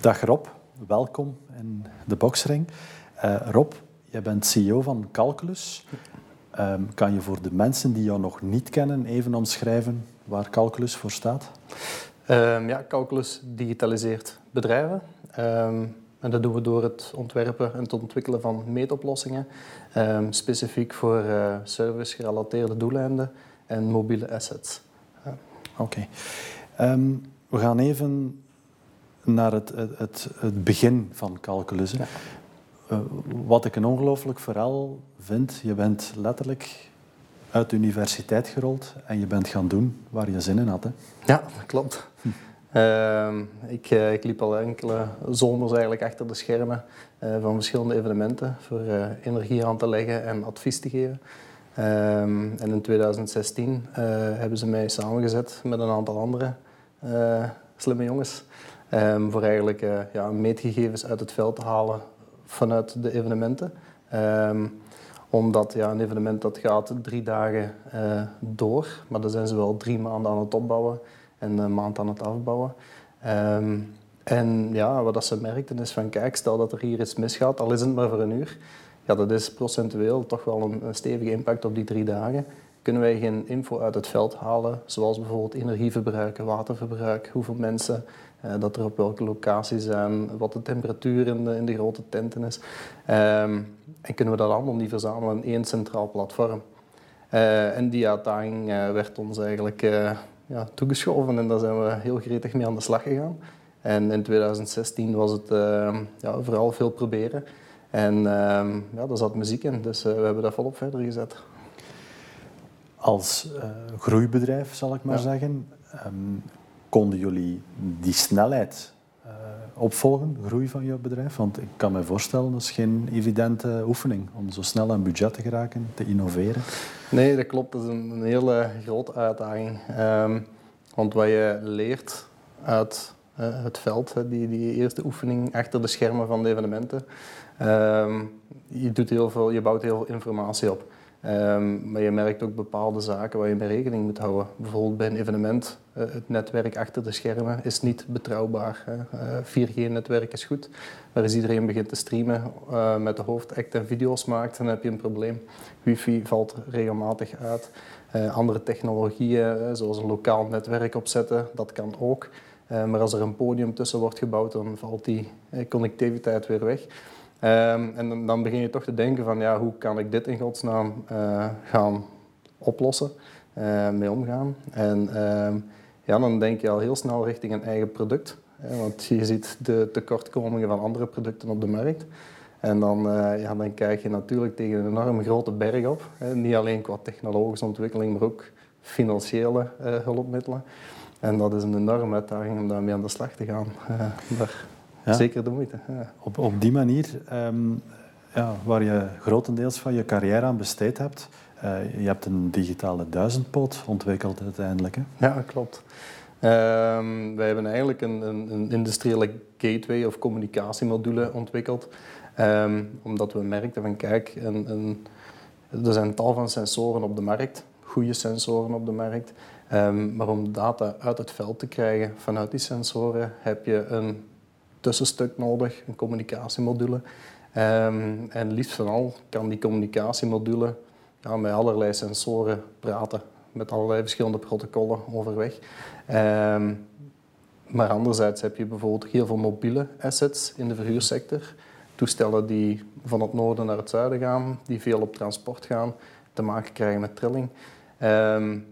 Dag Rob, welkom in de boxring. Uh, Rob, je bent CEO van Calculus. Um, kan je voor de mensen die jou nog niet kennen even omschrijven waar Calculus voor staat? Um, ja, Calculus digitaliseert bedrijven. Um, en dat doen we door het ontwerpen en het ontwikkelen van meetoplossingen, specifiek voor uh, service-gerelateerde doeleinden en mobiele assets. Ja. Oké. Okay. we gaan even naar het, het, het, begin van calculus. Ja. Uh, wat ik een ongelooflijk verhaal vind, je bent letterlijk uit de universiteit gerold en je bent gaan doen waar je zin in had. Hè? Ja, dat klopt. Hm. Uh, ik, uh, ik, liep al enkele zomers eigenlijk achter de schermen uh, van verschillende evenementen voor energie aan te leggen en advies te geven. Ehm, en in 2016 hebben ze mij samengezet met een aantal andere slimme jongens um, voor eigenlijk ja, meetgegevens uit het veld te halen vanuit de evenementen. Um, omdat ja, een evenement dat gaat drie dagen uh, door, maar dan zijn ze wel drie maanden aan het opbouwen en een maand aan het afbouwen. Um, en ja, wat dat ze merkten is van kijk, stel dat er hier iets misgaat, al is het maar voor een uur, ja, dat is procentueel toch wel een, een stevige impact op die drie dagen. Kunnen wij geen info uit het veld halen, zoals bijvoorbeeld energieverbruik, waterverbruik, hoeveel mensen uh, dat er op welke locatie zijn, wat de temperatuur in de, in de grote tenten is. Um, en kunnen we dat allemaal niet verzamelen in één centraal platform. Uh, en die uitdaging uh, werd ons eigenlijk ja, toegeschoven en daar zijn we heel gretig mee aan de slag gegaan. En in 2016 was het ja, vooral veel proberen. En ehm, ja, daar zat muziek in, dus we hebben dat volop verder gezet. Als groeibedrijf, zal ik maar ja. zeggen, um, konden jullie die snelheid uh, opvolgen, groei van je bedrijf? Want ik kan me voorstellen, dat is geen evidente oefening om zo snel aan budget te geraken, te innoveren. Nee, dat klopt. Dat is een, hele grote uitdaging. Um, want wat je leert uit uh, het veld, die, die eerste oefening achter de schermen van de evenementen, um, je, doet heel veel, je bouwt heel veel informatie op. Um, maar je merkt ook bepaalde zaken waar je mee rekening moet houden. Bijvoorbeeld bij een evenement, uh, het netwerk achter de schermen is niet betrouwbaar. Uh, 4G-netwerk is goed, maar als iedereen begint te streamen uh, met de hoofdact en video's maakt, dan heb je een probleem. Wifi valt regelmatig uit. Andere technologieën, zoals een lokaal netwerk opzetten, dat kan ook. maar als er een podium tussen wordt gebouwd, dan valt die connectiviteit weer weg. Um, en dan begin je toch te denken van ja, hoe kan ik dit in godsnaam uh, gaan oplossen, uh, mee omgaan. En uh, ja, dan denk je al heel snel richting een eigen product. Hè, want je ziet de tekortkomingen van andere producten op de markt. En dan, eh, ja, dan kijk je natuurlijk tegen een enorm grote berg op. Hè. Niet alleen qua technologische ontwikkeling, maar ook financiële hulpmiddelen. En dat is een enorme uitdaging om daarmee aan de slag te gaan. Daar ja. Zeker de moeite. Ja. Op, op die manier, um, ja, waar je grotendeels van je carrière aan besteed hebt, uh, je hebt een digitale duizendpoot ontwikkeld uiteindelijk. Hè? Ja, klopt. Um, wij hebben eigenlijk een, een, een, industriële gateway of communicatiemodule ontwikkeld. Um, omdat we merkten van kijk, een, een, er zijn tal van sensoren op de markt, goede sensoren op de markt. Um, maar om data uit het veld te krijgen vanuit die sensoren heb je een tussenstuk nodig, een communicatiemodule. Um, en liefst van al kan die communicatiemodule ja, met allerlei sensoren praten, met allerlei verschillende protocollen overweg. Um, maar anderzijds heb je bijvoorbeeld heel veel mobiele assets in de verhuursector. Toestellen die van het noorden naar het zuiden gaan, die veel op transport gaan, te maken krijgen met trilling. Um,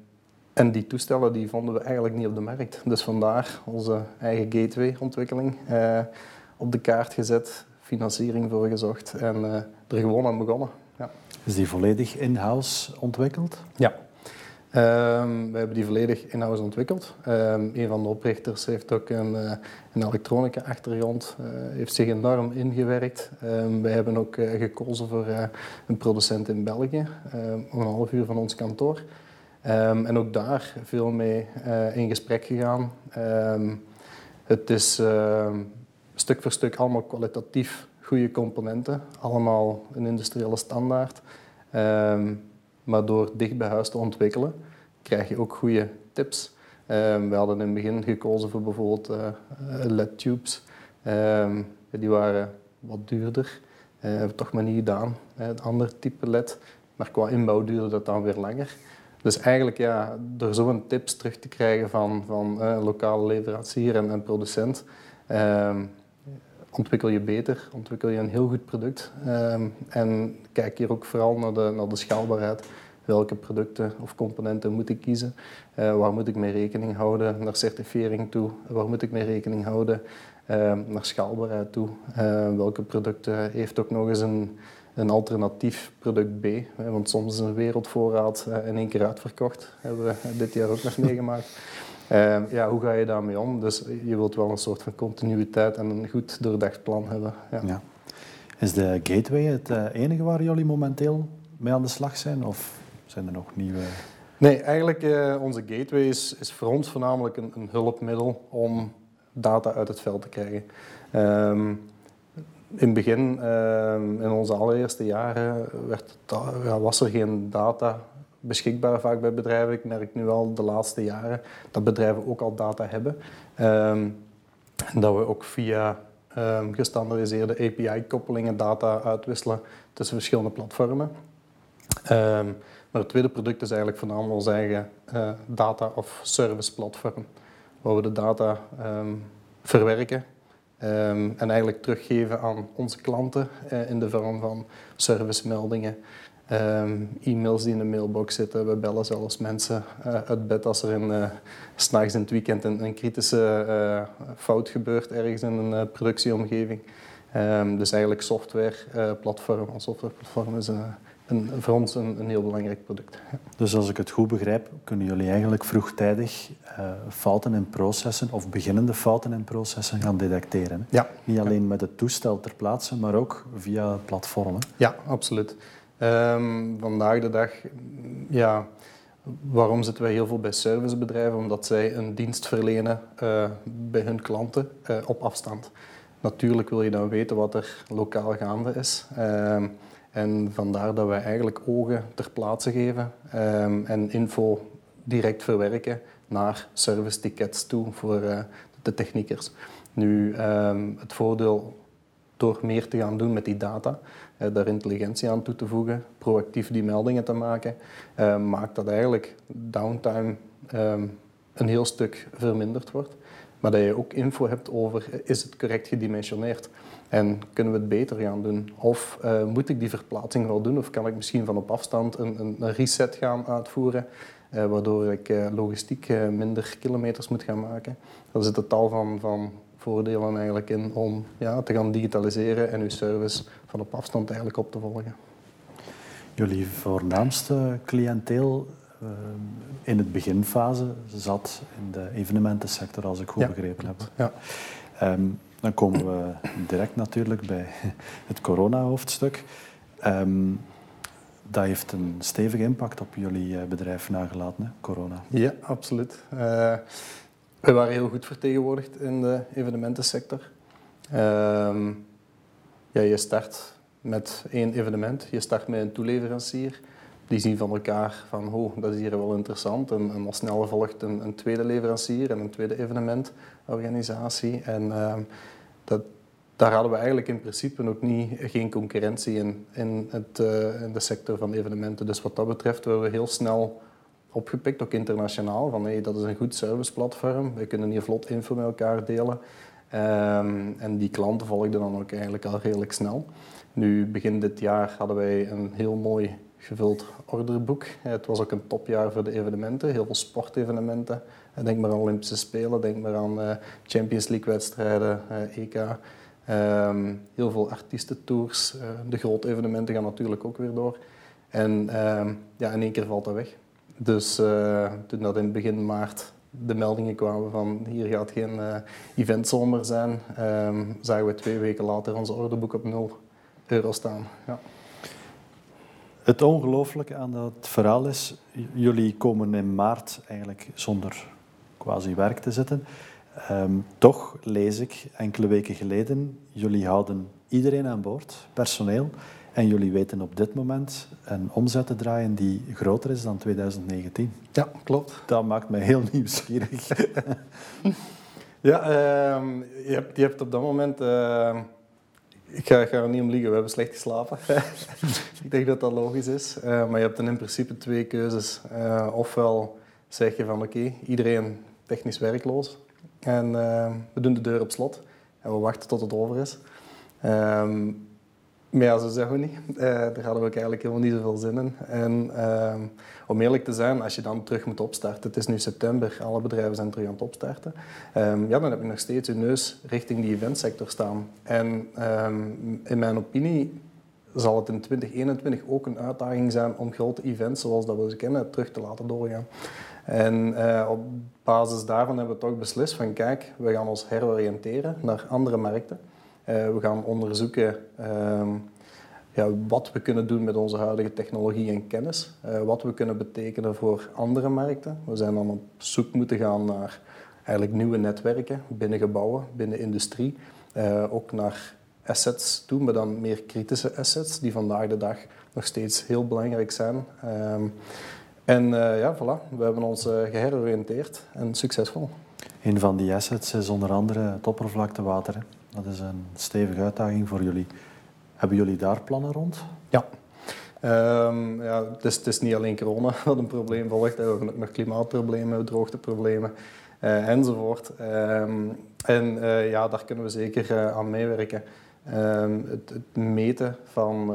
en die toestellen die vonden we eigenlijk niet op de markt. Dus vandaar onze eigen gateway-ontwikkeling eh, op de kaart gezet, financiering voor gezocht en uh, er gewoon aan begonnen. Ja. Is die volledig in-house ontwikkeld? Ja. Um, we hebben die volledig in-house ontwikkeld. Um, een van de oprichters heeft ook een, uh, een elektronica-achtergrond, uh, heeft zich enorm ingewerkt. Um, wij hebben ook uh, gekozen voor een producent in België, een half uur van ons kantoor. Um, en ook daar veel mee uh, in gesprek gegaan. Um, het is uh, stuk voor stuk allemaal kwalitatief goede componenten, allemaal een industriële standaard. Maar door dicht bij huis te ontwikkelen, krijg je ook goede tips. we hadden in het begin gekozen voor bijvoorbeeld uh, LED-tubes. Ehm, die waren wat duurder. Hebben we toch maar niet gedaan. Een ander type LED. Maar qua inbouw duurde dat dan weer langer. Dus eigenlijk ja, door zo'n tips terug te krijgen van, van uh, lokale leverancier en, en producent, ehm, ontwikkel je beter, ontwikkel je een heel goed product. Ehm, en kijk hier ook vooral naar de, naar de schaalbaarheid. Welke producten of componenten moet ik kiezen? Uh, waar moet ik mee rekening houden? Naar certificering toe. Waar moet ik mee rekening houden? Uh, naar schaalbaarheid toe. Welke producten heeft ook nog eens een, een alternatief product B? Hè? Want soms is een wereldvoorraad in één keer uitverkocht. Hebben we dit jaar ook nog meegemaakt. Uh, ja, hoe ga je daarmee om? Dus je wilt wel een soort van continuïteit en een goed doordacht plan hebben. Ja. ja. Is de Gateway het uh, enige waar jullie momenteel mee aan de slag zijn? Of zijn er nog nieuwe... Nee, eigenlijk uh, onze Gateway is, is, voor ons voornamelijk een, een, hulpmiddel om data uit het veld te krijgen. Um, in het begin, ehm, in onze allereerste jaren, werd, was er geen data beschikbaar vaak bij bedrijven. Ik merk nu al de laatste jaren dat bedrijven ook al data hebben. Um, en dat we ook via um, gestandardiseerde API-koppelingen data uitwisselen tussen verschillende platformen. Maar het tweede product is eigenlijk voornamelijk ons eigen uh, data- of service-platform, waar we de data verwerken en eigenlijk teruggeven aan onze klanten uh, in de vorm van servicemeldingen, Um, e-mails die in de mailbox zitten. We bellen zelfs mensen uh, uit bed als er uh, s'nachts in het weekend een, kritische fout gebeurt ergens in een productieomgeving. Um, dus eigenlijk softwareplatform, een softwareplatform is een, een, voor ons een, een, heel belangrijk product. Dus als ik het goed begrijp, kunnen jullie eigenlijk vroegtijdig fouten in processen of beginnende fouten in processen gaan detecteren? Ja. Niet alleen met het toestel ter plaatse, maar ook via platformen? Ja, absoluut. Um, vandaag de dag, ja, waarom zitten wij heel veel bij servicebedrijven? Omdat zij een dienst verlenen uh, bij hun klanten uh, op afstand. Natuurlijk wil je dan weten wat er lokaal gaande is. Um, en vandaar dat wij eigenlijk ogen ter plaatse geven um, en info direct verwerken naar service tickets toe voor uh, de techniekers. Nu, het voordeel door meer te gaan doen met die data, uh, daar intelligentie aan toe te voegen, proactief die meldingen te maken, uh, maakt dat eigenlijk downtime um, een heel stuk verminderd wordt. Maar dat je ook info hebt over, is het correct gedimensioneerd? En kunnen we het beter gaan doen? Of uh, moet ik die verplaatsing wel doen? Of kan ik misschien van op afstand een, een, een reset gaan uitvoeren? Uh, waardoor ik uh, logistiek minder kilometers moet gaan maken. Dat is het tal van, van voordelen eigenlijk in om ja, te gaan digitaliseren en uw service van op afstand eigenlijk op te volgen. Jullie voornaamste cliënteel in het beginfase zat in de evenementensector, als ik goed ja, begrepen heb. Ja. Um, dan komen we direct natuurlijk bij het corona-hoofdstuk. Um, dat heeft een stevige impact op jullie bedrijf nagelaten, hè? corona. Ja, absoluut. Uh, we waren heel goed vertegenwoordigd in de evenementensector. Uh, ja, je start met één evenement, je start met een toeleverancier. Die zien van elkaar van, oh, dat is hier wel interessant. En, en al snel volgt een, een, tweede leverancier en een tweede evenementorganisatie. En uh, dat, daar hadden we eigenlijk in principe ook niet, geen concurrentie in, in, het, uh, in de sector van evenementen. Dus wat dat betreft werden we heel snel opgepikt, ook internationaal. Van hey, dat is een goed serviceplatform, we kunnen hier vlot info met elkaar delen. Um, en die klanten volgden dan ook eigenlijk al redelijk snel. Nu, begin dit jaar hadden wij een heel mooi gevuld orderboek. Het was ook een topjaar voor de evenementen, heel veel sportevenementen. Denk maar aan Olympische Spelen, denk maar aan uh, Champions League wedstrijden, uh, EK. Um, heel veel artiestentours. Uh, de grote evenementen gaan natuurlijk ook weer door. En um, ja, in één keer valt dat weg. Dus toen dat in begin maart de meldingen kwamen van hier gaat geen eventzomer zijn, um, zagen we twee weken later onze orderboek op 0 euro staan. Ja. Het ongelooflijke aan dat verhaal is, jullie komen in maart eigenlijk zonder quasi werk te zitten. Um, toch lees ik enkele weken geleden, jullie houden iedereen aan boord, personeel. En jullie weten op dit moment een omzet te draaien die groter is dan 2019. Ja, klopt. Dat maakt me heel nieuwsgierig. Ja, ehm, je, hebt, je hebt op dat moment... Uh, ik ga, er niet om liegen, we hebben slecht geslapen. ik denk dat dat logisch is. Uh, maar je hebt dan in principe twee keuzes. Uh, ofwel zeg je van oké, iedereen technisch werkloos. En we doen de deur op slot. En we wachten tot het over is. Um, maar ja, zo zeggen we niet. Uh, daar hadden we eigenlijk helemaal niet zoveel zin in. En uh, om eerlijk te zijn, als je dan terug moet opstarten, het is nu september, alle bedrijven zijn terug aan het opstarten, um, ja, dan heb je nog steeds je neus richting die eventsector staan. En um, in mijn opinie zal het in 2021 ook een uitdaging zijn om grote events zoals dat we ze kennen terug te laten doorgaan. En uh, op basis daarvan hebben we toch beslist van kijk, we gaan ons heroriënteren naar andere markten. Uh, we gaan onderzoeken uh, ja, wat we kunnen doen met onze huidige technologie en kennis. Uh, wat we kunnen betekenen voor andere markten. We zijn dan op zoek moeten gaan naar eigenlijk nieuwe netwerken binnen gebouwen, binnen industrie. ook naar assets toe, maar dan meer kritische assets die vandaag de dag nog steeds heel belangrijk zijn. Ehm, en ja, voilà, we hebben ons geheroriënteerd en succesvol. Een van die assets is onder andere het oppervlaktewater. Dat is een stevige uitdaging voor jullie. Hebben jullie daar plannen rond? Ja. Um, ja het, is, niet alleen corona wat een probleem volgt. We hebben ook nog klimaatproblemen, droogteproblemen uh, enzovoort. Um, en uh, ja, daar kunnen we zeker uh, aan meewerken. Um, het, het, meten van,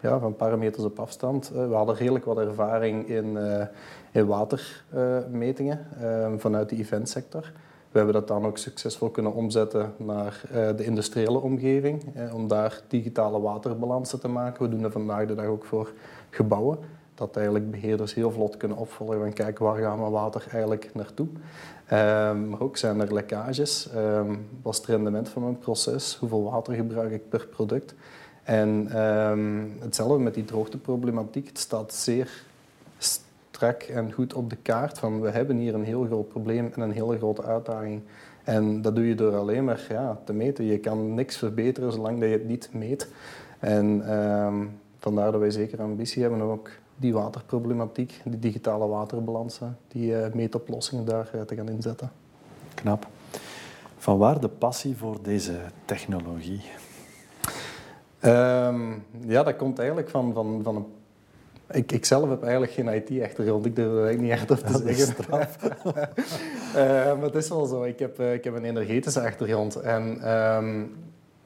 ja, van parameters op afstand. we hadden redelijk wat ervaring in, in watermetingen vanuit de eventsector. We hebben dat dan ook succesvol kunnen omzetten naar uh, de industriële omgeving, eh, om daar digitale waterbalansen te maken. We doen dat vandaag de dag ook voor gebouwen, dat eigenlijk beheerders heel vlot kunnen opvolgen en kijken waar gaan we water eigenlijk naartoe. Um, maar ook zijn er lekkages, um, wat is het rendement van mijn proces, hoeveel water gebruik ik per product. En um, hetzelfde met die droogteproblematiek, het staat zeer strak en goed op de kaart van we hebben hier een heel groot probleem en een hele grote uitdaging. En dat doe je door alleen maar ja, te meten. Je kan niks verbeteren zolang dat je het niet meet. En um, vandaar dat wij zeker ambitie hebben om ook die waterproblematiek, die digitale waterbalansen, die uh, meetoplossingen daar uh, te gaan inzetten. Knap. Van waar de passie voor deze technologie? Um, ja, dat komt eigenlijk van, van, van een ik, ik zelf heb eigenlijk geen IT-achtergrond. Ik durf niet echt op te dat zeggen. uh, maar het is wel zo. Ik heb, uh, ik heb een energetische achtergrond. En um,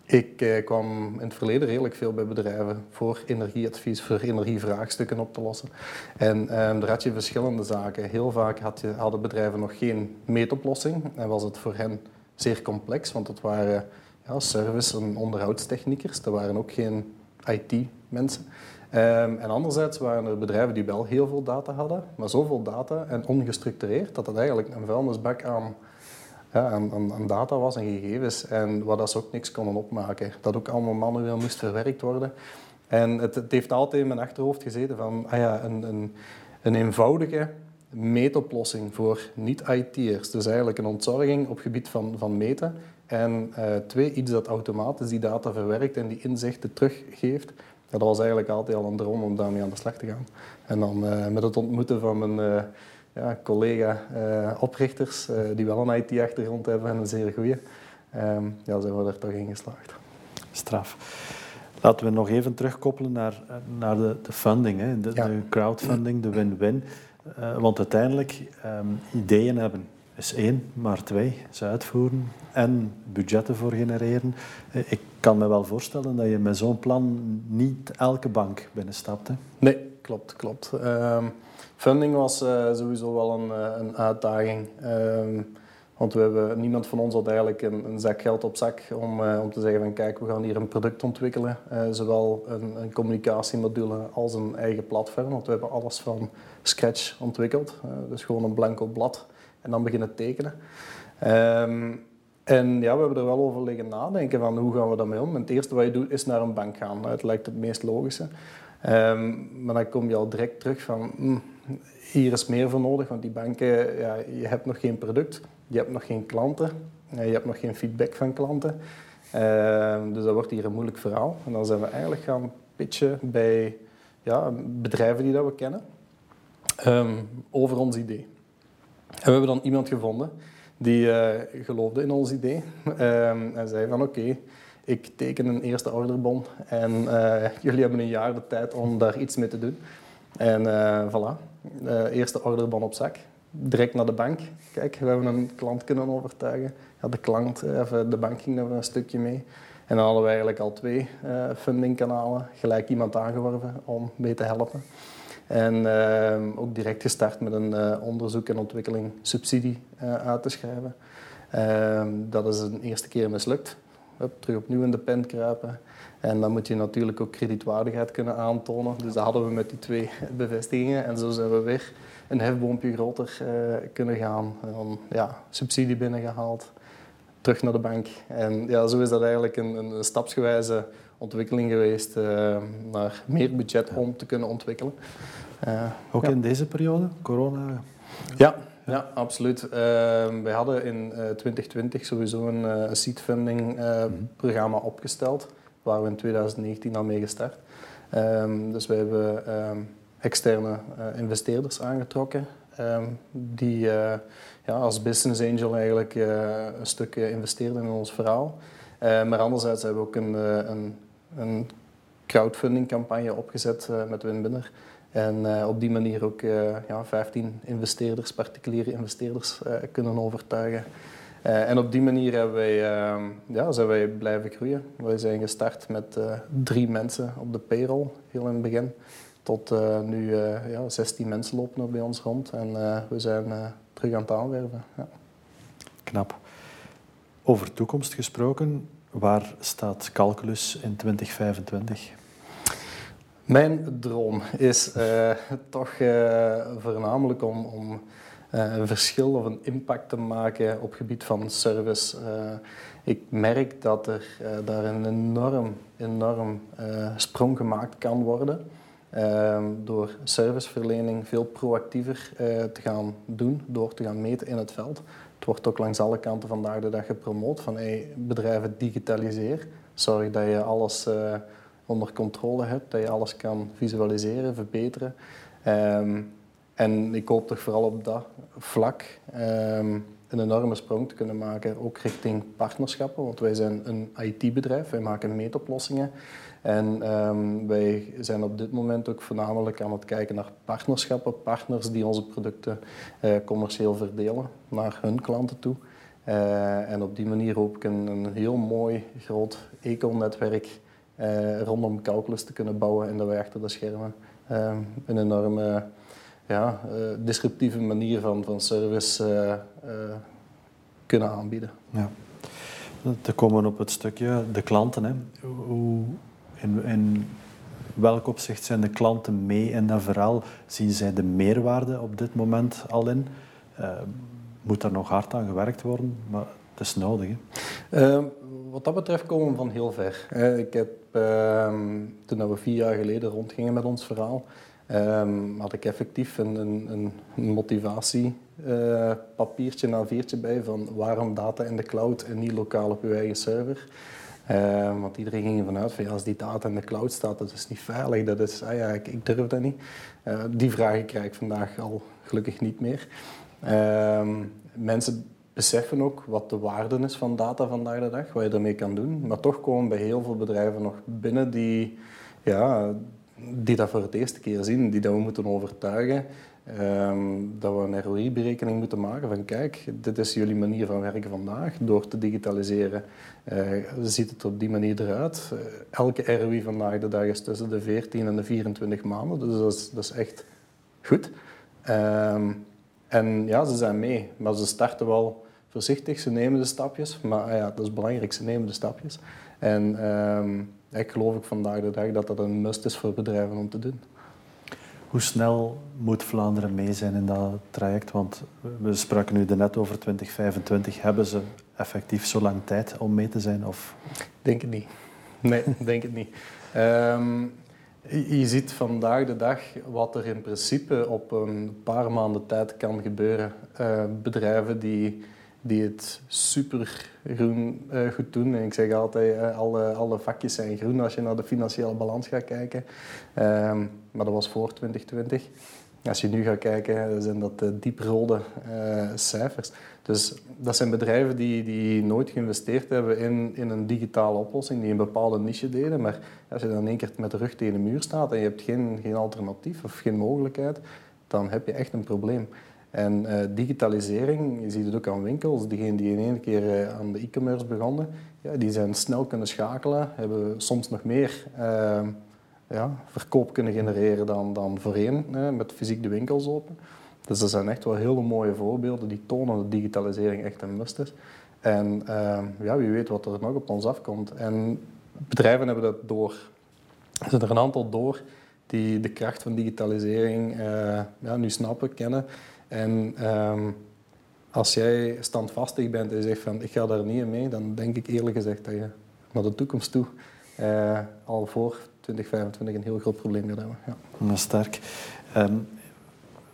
ik uh, kwam in het verleden redelijk veel bij bedrijven voor energieadvies, voor energievraagstukken op te lossen. En um, daar had je verschillende zaken. Heel vaak had je, hadden bedrijven nog geen meetoplossing en was het voor hen zeer complex, want het waren ja, service- en onderhoudstechniekers. Er waren ook geen IT-mensen. Um, en anderzijds waren er bedrijven die wel heel veel data hadden, maar zoveel data en ongestructureerd dat het eigenlijk een vuilnisbak aan, ja, data was en gegevens. En waar dat ze ook niks konden opmaken. Dat ook allemaal manueel moest verwerkt worden. En het, heeft altijd in mijn achterhoofd gezeten van ah ja, een, een, een eenvoudige meetoplossing voor niet-IT'ers. Dus eigenlijk een ontzorging op gebied van, van meten. En uh, twee, iets dat automatisch die data verwerkt en die inzichten teruggeeft dat was eigenlijk altijd al een droom om daarmee aan de slag te gaan. En dan uh, met het ontmoeten van mijn uh, ja, collega-oprichters, uh, die wel een IT-achtergrond hebben en een zeer goede, ehm, ja, zijn we er toch in geslaagd. Straf. Laten we nog even terugkoppelen naar, naar de, de funding, hè. De, de crowdfunding, de win-win. want uiteindelijk, um, ideeën hebben is één, maar twee, ze uitvoeren en budgetten voor genereren. Ik kan me wel voorstellen dat je met zo'n plan niet elke bank binnenstapt. Hè? Nee, klopt, klopt. Um, funding was uh, sowieso wel een, uh, een uitdaging. Um, want we hebben, niemand van ons had eigenlijk een, een zak geld op zak om, om te zeggen van kijk, we gaan hier een product ontwikkelen. zowel een, een, communicatiemodule als een eigen platform. Want we hebben alles van scratch ontwikkeld. dus gewoon een blanco blad en dan beginnen tekenen. Um, en ja, we hebben er wel over liggen nadenken van hoe gaan we daarmee om. Het eerste wat je doet is naar een bank gaan. Het lijkt het meest logische. Um, maar dan kom je al direct terug van hm, hier is meer voor nodig, want die banken, ja, je hebt nog geen product, je hebt nog geen klanten, je hebt nog geen feedback van klanten. Um, dus dat wordt hier een moeilijk verhaal. En dan zijn we eigenlijk gaan pitchen bij ja, bedrijven die dat we kennen over ons idee. En we hebben dan iemand gevonden Die geloofde in ons idee ehm, en zei van oké, ik teken een eerste orderbon en jullie hebben een jaar de tijd om daar iets mee te doen. En voilà, eerste orderbon op zak direct naar de bank. Kijk, we hebben een klant kunnen overtuigen. De klant, even de bank ging er een stukje mee. En dan hadden we eigenlijk al twee uh, fundingkanalen, gelijk iemand aangeworven om mee te helpen. En uh, ook direct gestart met een uh, onderzoek en ontwikkeling subsidie uit te schrijven. Ehm, dat is een eerste keer mislukt. Terug opnieuw in de pen kruipen. En dan moet je natuurlijk ook kredietwaardigheid kunnen aantonen. Dus dat hadden we met die twee bevestigingen. En zo zijn we weer een hefboompje groter kunnen gaan. En ja, subsidie binnengehaald terug naar de bank. En ja, zo is dat eigenlijk een, een stapsgewijze ontwikkeling geweest uh, naar meer budget om te kunnen ontwikkelen. Uh, Ook in deze periode, corona? Ja, ja, absoluut. Uh, wij hadden in 2020 sowieso een, een seed funding mhm. programma opgesteld, waar we in 2019 al mee gestart. Ehm, dus we hebben ehm, externe investeerders aangetrokken die eh, ja, als business angel eigenlijk eh, een stuk investeerden in ons verhaal. Eh, maar anderzijds hebben we ook een, een, een crowdfunding campagne opgezet met Winbinner. En op die manier ook ja, 15 investeerders, particuliere investeerders, kunnen overtuigen. en op die manier hebben wij, ja, zijn wij blijven groeien. Wij zijn gestart met drie mensen op de payroll, heel in het begin. Tot nu ja, 16 mensen lopen er bij ons rond en we zijn terug aan het aanwerven. Ja. Knap. Over toekomst gesproken, waar staat Calculus in 2025? Mijn droom is toch voornamelijk om, om een verschil of een impact te maken op gebied van service. ik merk dat er daar een enorm, enorm sprong gemaakt kan worden. Ehm, door serviceverlening veel proactiever te gaan doen, door te gaan meten in het veld. Wordt ook langs alle kanten vandaag de dag gepromoot van hey, bedrijven digitaliseer. Zorg dat je alles uh, onder controle hebt, dat je alles kan visualiseren, verbeteren. Um, en ik hoop toch vooral op dat vlak um, een enorme sprong te kunnen maken, ook richting partnerschappen. Want wij zijn een IT-bedrijf, wij maken meetoplossingen. En um, wij zijn op dit moment ook voornamelijk aan het kijken naar partnerschappen, partners die onze producten uh, commercieel verdelen naar hun klanten toe. Uh, en op die manier hoop ik een, een heel mooi groot eco-netwerk uh, rondom Calculus te kunnen bouwen en dat wij achter de schermen ehm, een enorme ja, disruptieve manier van, van service kunnen aanbieden. Ja. Te komen op het stukje de klanten. Hè. Hoe, in, welk opzicht zijn de klanten mee in dat verhaal? Zien zij de meerwaarde op dit moment al in? Uh, moet er nog hard aan gewerkt worden, maar het is nodig. Uh, wat dat betreft komen we van heel ver. Ik heb, uh, toen we vier jaar geleden rondgingen met ons verhaal, ehm, had ik effectief een, een, een motivatiepapiertje, een A4'tje bij van waarom data in de cloud en niet lokaal op uw eigen server. Uh, want iedereen ging ervan uit van als die data in de cloud staat, dat is niet veilig. Dat is, ah ja, ik, durf dat niet. Uh, die vragen krijg ik vandaag al gelukkig niet meer. Uh, mensen beseffen ook wat de waarde is van data vandaag de dag, wat je ermee kan doen. Maar toch komen bij heel veel bedrijven nog binnen die, ja, die dat voor het eerste keer zien, die dat we moeten overtuigen. Um, dat we een ROI-berekening moeten maken van kijk, dit is jullie manier van werken vandaag. Door te digitaliseren uh, ziet het op die manier eruit. Uh, elke ROI vandaag de dag is tussen de 14 en de 24 maanden, dus dat is, echt goed. Um, en ja, ze zijn mee, maar ze starten wel voorzichtig, ze nemen de stapjes. Maar ja, dat is belangrijk, ze nemen de stapjes. En um, ik geloof ik vandaag de dag dat dat een must is voor bedrijven om te doen. Hoe snel moet Vlaanderen mee zijn in dat traject? Want we spraken nu net over 2025. Hebben ze effectief zo lang tijd om mee te zijn? Of? Denk het niet. Nee, denk het niet. Um, je ziet vandaag de dag wat er in principe op een paar maanden tijd kan gebeuren. Uh, bedrijven die die het super groen uh, goed doen. En ik zeg altijd, uh, alle, alle vakjes zijn groen als je naar de financiële balans gaat kijken. Um, maar dat was voor 2020. Als je nu gaat kijken, zijn dat uh, dieprode cijfers. Dus dat zijn bedrijven die, die nooit geïnvesteerd hebben in, in een digitale oplossing, die een bepaalde niche deden. Maar als je dan één keer met de rug tegen de muur staat en je hebt geen, geen alternatief of geen mogelijkheid, dan heb je echt een probleem. En uh, digitalisering, je ziet het ook aan winkels, diegenen die in één keer uh, aan de e-commerce begonnen, ja, die zijn snel kunnen schakelen, hebben soms nog meer uh, ja, verkoop kunnen genereren dan, dan voorheen, met fysiek de winkels open. Dus dat zijn echt wel hele mooie voorbeelden die tonen dat digitalisering echt een must is. En uh, ja, wie weet wat er nog op ons afkomt. En bedrijven hebben dat door. Er zijn er een aantal door die de kracht van digitalisering uh, ja, nu snappen, kennen. En um, als jij standvastig bent en zegt van ik ga daar niet in mee, dan denk ik eerlijk gezegd dat je naar de toekomst toe uh, al voor 2025 een heel groot probleem gaat hebben. Ja. Sterk. Um,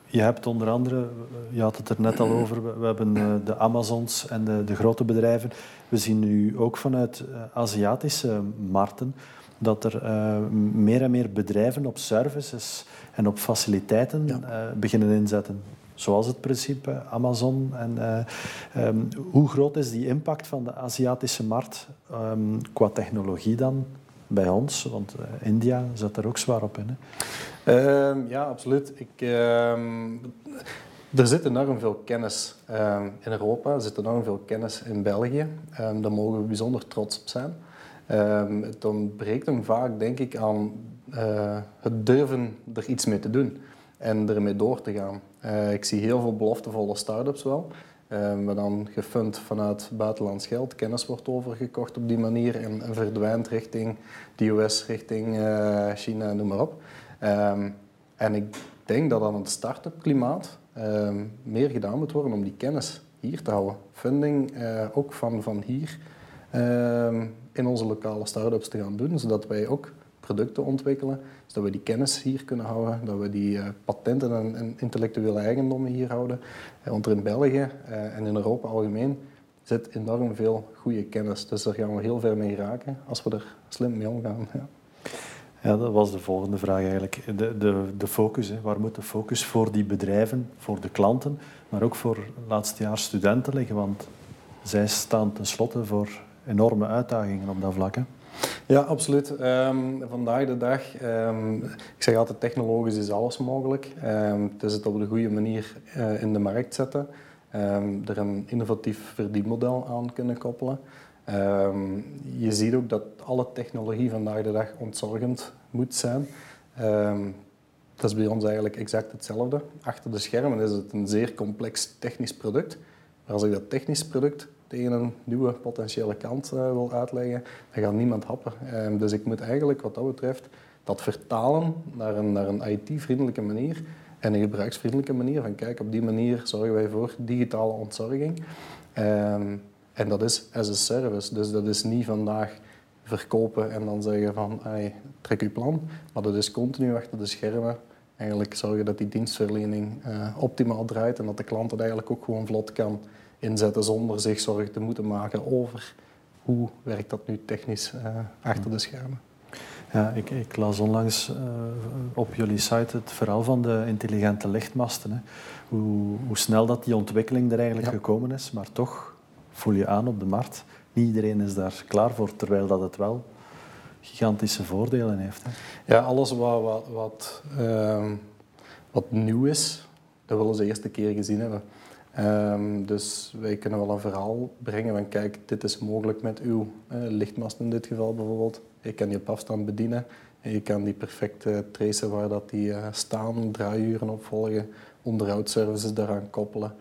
je hebt onder andere, je had het er net al over, we hebben eh, de Amazons en de, de grote bedrijven. We zien nu ook vanuit eh, Aziatische markten dat er uh, meer en meer bedrijven op services en op faciliteiten uh, beginnen inzetten. Zoals het principe Amazon. En, uh, um, hoe groot is die impact van de Aziatische markt um, qua technologie dan bij ons? Want India zet er ook zwaar op in. Hè? Uh, ja, absoluut. Ik, er zit enorm veel kennis in Europa, er zit enorm veel kennis in België. daar mogen we bijzonder trots op zijn. het ontbreekt hem vaak, denk ik, aan uh, het durven er iets mee te doen en ermee door te gaan. Uh, ik zie heel veel beloftevolle start-ups wel. Uh, dan gefund vanuit buitenlands geld. Kennis wordt overgekocht op die manier en, verdwijnt richting de US, richting uh, China, noem maar op. Um, en ik denk dat aan het start-up klimaat um, meer gedaan moet worden om die kennis hier te houden. Funding ook van, van hier um, in onze lokale start-ups te gaan doen, zodat wij ook producten ontwikkelen, zodat we die kennis hier kunnen houden, dat we die uh, patenten en, intellectuele eigendommen hier houden. Uh, want er in België en in Europa algemeen zit enorm veel goede kennis. Dus daar gaan we heel ver mee raken als we er slim mee omgaan. Ja. Ja, dat was de volgende vraag eigenlijk. De, de, de focus, hè. waar moet de focus voor die bedrijven, voor de klanten, maar ook voor laatstejaars studenten liggen? Want zij staan tenslotte voor enorme uitdagingen op dat vlak. Ja, absoluut. Um, vandaag de dag, um, ik zeg altijd technologisch is alles mogelijk. Um, het is het op de goede manier uh, in de markt zetten. er een innovatief verdienmodel aan kunnen koppelen. Je ziet ook dat alle technologie vandaag de dag ontzorgend moet zijn. Dat is bij ons eigenlijk exact hetzelfde. Achter de schermen is het een zeer complex technisch product. Maar als ik dat technisch product een nieuwe potentiële kant uh, wil uitleggen, dan gaat niemand happen. Um, dus ik moet eigenlijk wat dat betreft dat vertalen naar een, naar een IT-vriendelijke manier en een gebruiksvriendelijke manier. Van kijk, op die manier zorgen wij voor digitale ontzorging. Um, en dat is as a service. Dus dat is niet vandaag verkopen en dan zeggen van hey, trek je plan. Maar dat is continu achter de schermen eigenlijk zorgen dat die dienstverlening uh, optimaal draait en dat de klant het eigenlijk ook gewoon vlot kan inzetten zonder zich zorgen te moeten maken over hoe werkt dat nu technisch uh, achter de schermen. Ja, ik, ik las onlangs uh, op jullie site het verhaal van de intelligente lichtmasten. Hè. Hoe, hoe snel dat die ontwikkeling er eigenlijk ja. gekomen is, maar toch voel je aan op de markt. Niet iedereen is daar klaar voor, terwijl dat het wel gigantische voordelen heeft. Hè. Ja, alles wat, wat, wat, uh, wat nieuw is, dat willen ze de eerste keer gezien hebben. Um, dus wij kunnen wel een verhaal brengen van kijk, dit is mogelijk met uw uh, lichtmast in dit geval bijvoorbeeld. Je kan je op afstand bedienen en je kan die perfect uh, tracen waar dat die uh, staan, draaiuren opvolgen, onderhoudsservices daaraan koppelen.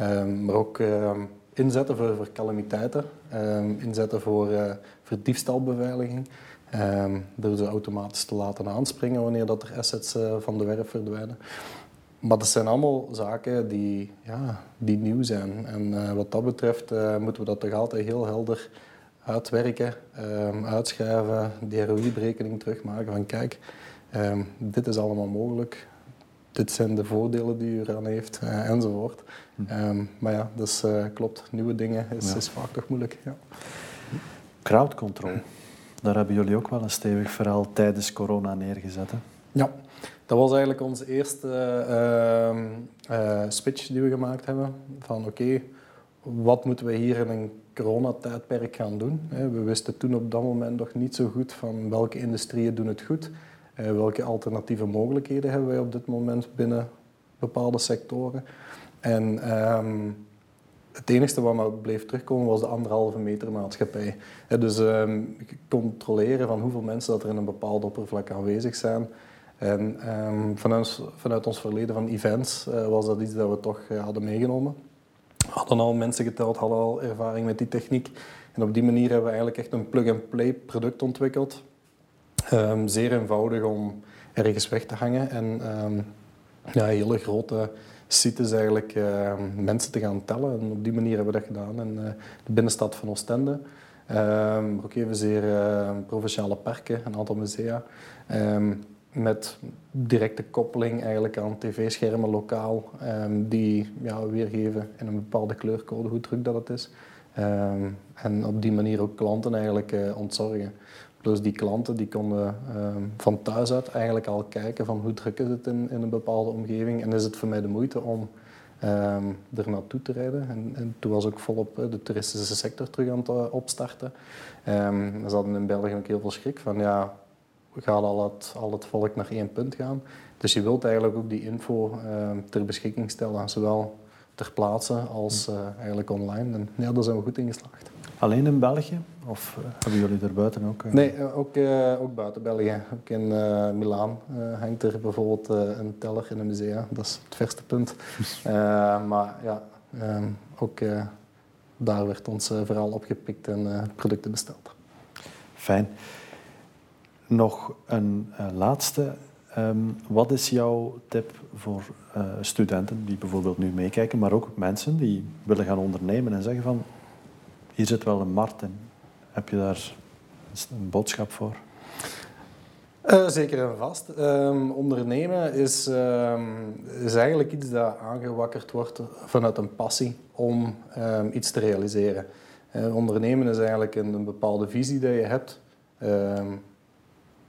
Um, maar ook ehm, inzetten voor, voor calamiteiten, inzetten voor, uh, voor diefstalbeveiliging. Door ze automatisch te laten aanspringen wanneer dat er assets van de werf verdwijnen. Maar dat zijn allemaal zaken die, ja, die nieuw zijn. En uh, wat dat betreft moeten we dat toch altijd heel helder uitwerken, um, uitschrijven, die ROI-berekening terugmaken van kijk, dit is allemaal mogelijk dit zijn de voordelen die u eraan heeft, uh, enzovoort. Hm. Um, maar ja, dus klopt, nieuwe dingen is, ja. is vaak toch moeilijk. Ja. Crowd control, daar hebben jullie ook wel een stevig verhaal tijdens corona neergezet. Hè? Ja, dat was eigenlijk onze eerste uh, switch die we gemaakt hebben. Van oké, wat moeten we hier in een coronatijdperk gaan doen? We wisten toen op dat moment nog niet zo goed van welke industrieën doen het goed. Uh, welke alternatieve mogelijkheden hebben wij op dit moment binnen bepaalde sectoren. En um, het enige wat maar bleef terugkomen was de anderhalve meter maatschappij. dus um, controleren van hoeveel mensen dat er in een bepaald oppervlak aanwezig zijn. En um, vanuit, vanuit, ons verleden van events uh, was dat iets dat we toch uh, hadden meegenomen. We hadden al mensen geteld, hadden al ervaring met die techniek. En op die manier hebben we eigenlijk echt een plug-and-play product ontwikkeld. Um, zeer eenvoudig om ergens weg te hangen en ja, hele grote sites eigenlijk mensen te gaan tellen. En op die manier hebben we dat gedaan in uh, de binnenstad van Oostende. Ook even zeer uh, provinciale parken, een aantal musea. Met directe koppeling eigenlijk aan tv-schermen lokaal, um, die ja, weergeven in een bepaalde kleurcode hoe druk dat het is. en op die manier ook klanten eigenlijk ontzorgen. Dus die klanten die konden ehm, van thuis uit eigenlijk al kijken van hoe druk is het in, in een bepaalde omgeving en is het voor mij de moeite om er naartoe te rijden. En, en, toen was ook volop de toeristische sector terug aan het uh, opstarten. Ze hadden in België ook heel veel schrik van ja, we gaan al het, al het volk naar één punt gaan. Dus je wilt eigenlijk ook die info ter beschikking stellen, zowel ter plaatse als uh, eigenlijk online. En ja, daar zijn we goed in geslaagd. Alleen in België? Of uh, hebben jullie er buiten ook? Uh... Nee, ook, ook buiten België. Ook in Milaan hangt er bijvoorbeeld een teller in een museum. Dat is het verste punt. maar ja, ehm, ook daar werd ons verhaal opgepikt en producten besteld. Fijn. Nog een laatste Um, wat is jouw tip voor uh, studenten die bijvoorbeeld nu meekijken, maar ook mensen die willen gaan ondernemen en zeggen van hier zit wel een markt in. Heb je daar een boodschap voor? Uh, zeker en vast. Um, ondernemen is, um, is eigenlijk iets dat aangewakkerd wordt vanuit een passie om iets te realiseren. Ondernemen is eigenlijk een, een, bepaalde visie die je hebt,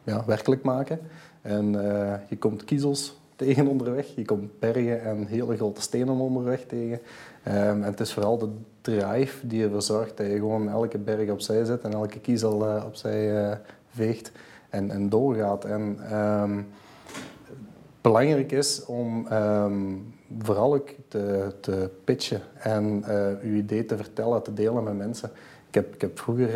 ja, werkelijk maken. En uh, je komt kiezels tegen onderweg, je komt bergen en hele grote stenen onderweg tegen. Um, en het is vooral de drive die ervoor zorgt dat je gewoon elke berg opzij zet en elke kiezel uh, opzij uh, veegt en, en doorgaat. En um, belangrijk is om um, vooral ook te, te pitchen en je idee te vertellen, te delen met mensen. Ik heb, ik vroeger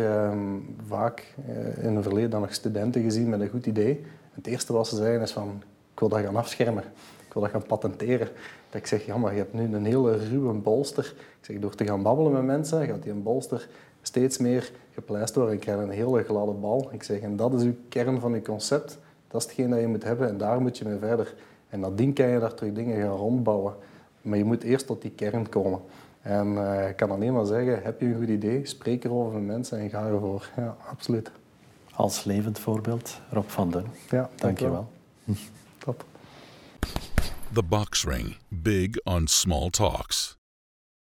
vaak in het verleden dan nog studenten gezien met een goed idee het eerste wat ze zeggen is van, ik wil dat gaan afschermen. Ik wil dat gaan patenteren. Dat ik zeg, ja, maar je hebt nu een hele ruwe bolster. Ik zeg, door te gaan babbelen met mensen, gaat die een bolster steeds meer gepleist worden en krijg een hele gladde bal. Ik zeg, en dat is uw kern van je concept. Dat is hetgeen dat je moet hebben en daar moet je mee verder. En nadien kan je daar terug dingen gaan rondbouwen. Maar je moet eerst tot die kern komen. En uh, ik kan alleen maar zeggen, heb je een goed idee, spreek erover met mensen en ga ervoor. Ja, absoluut als levend voorbeeld Rob van Den. Ja, dank je wel. Top. The Box Ring. Big on small talks.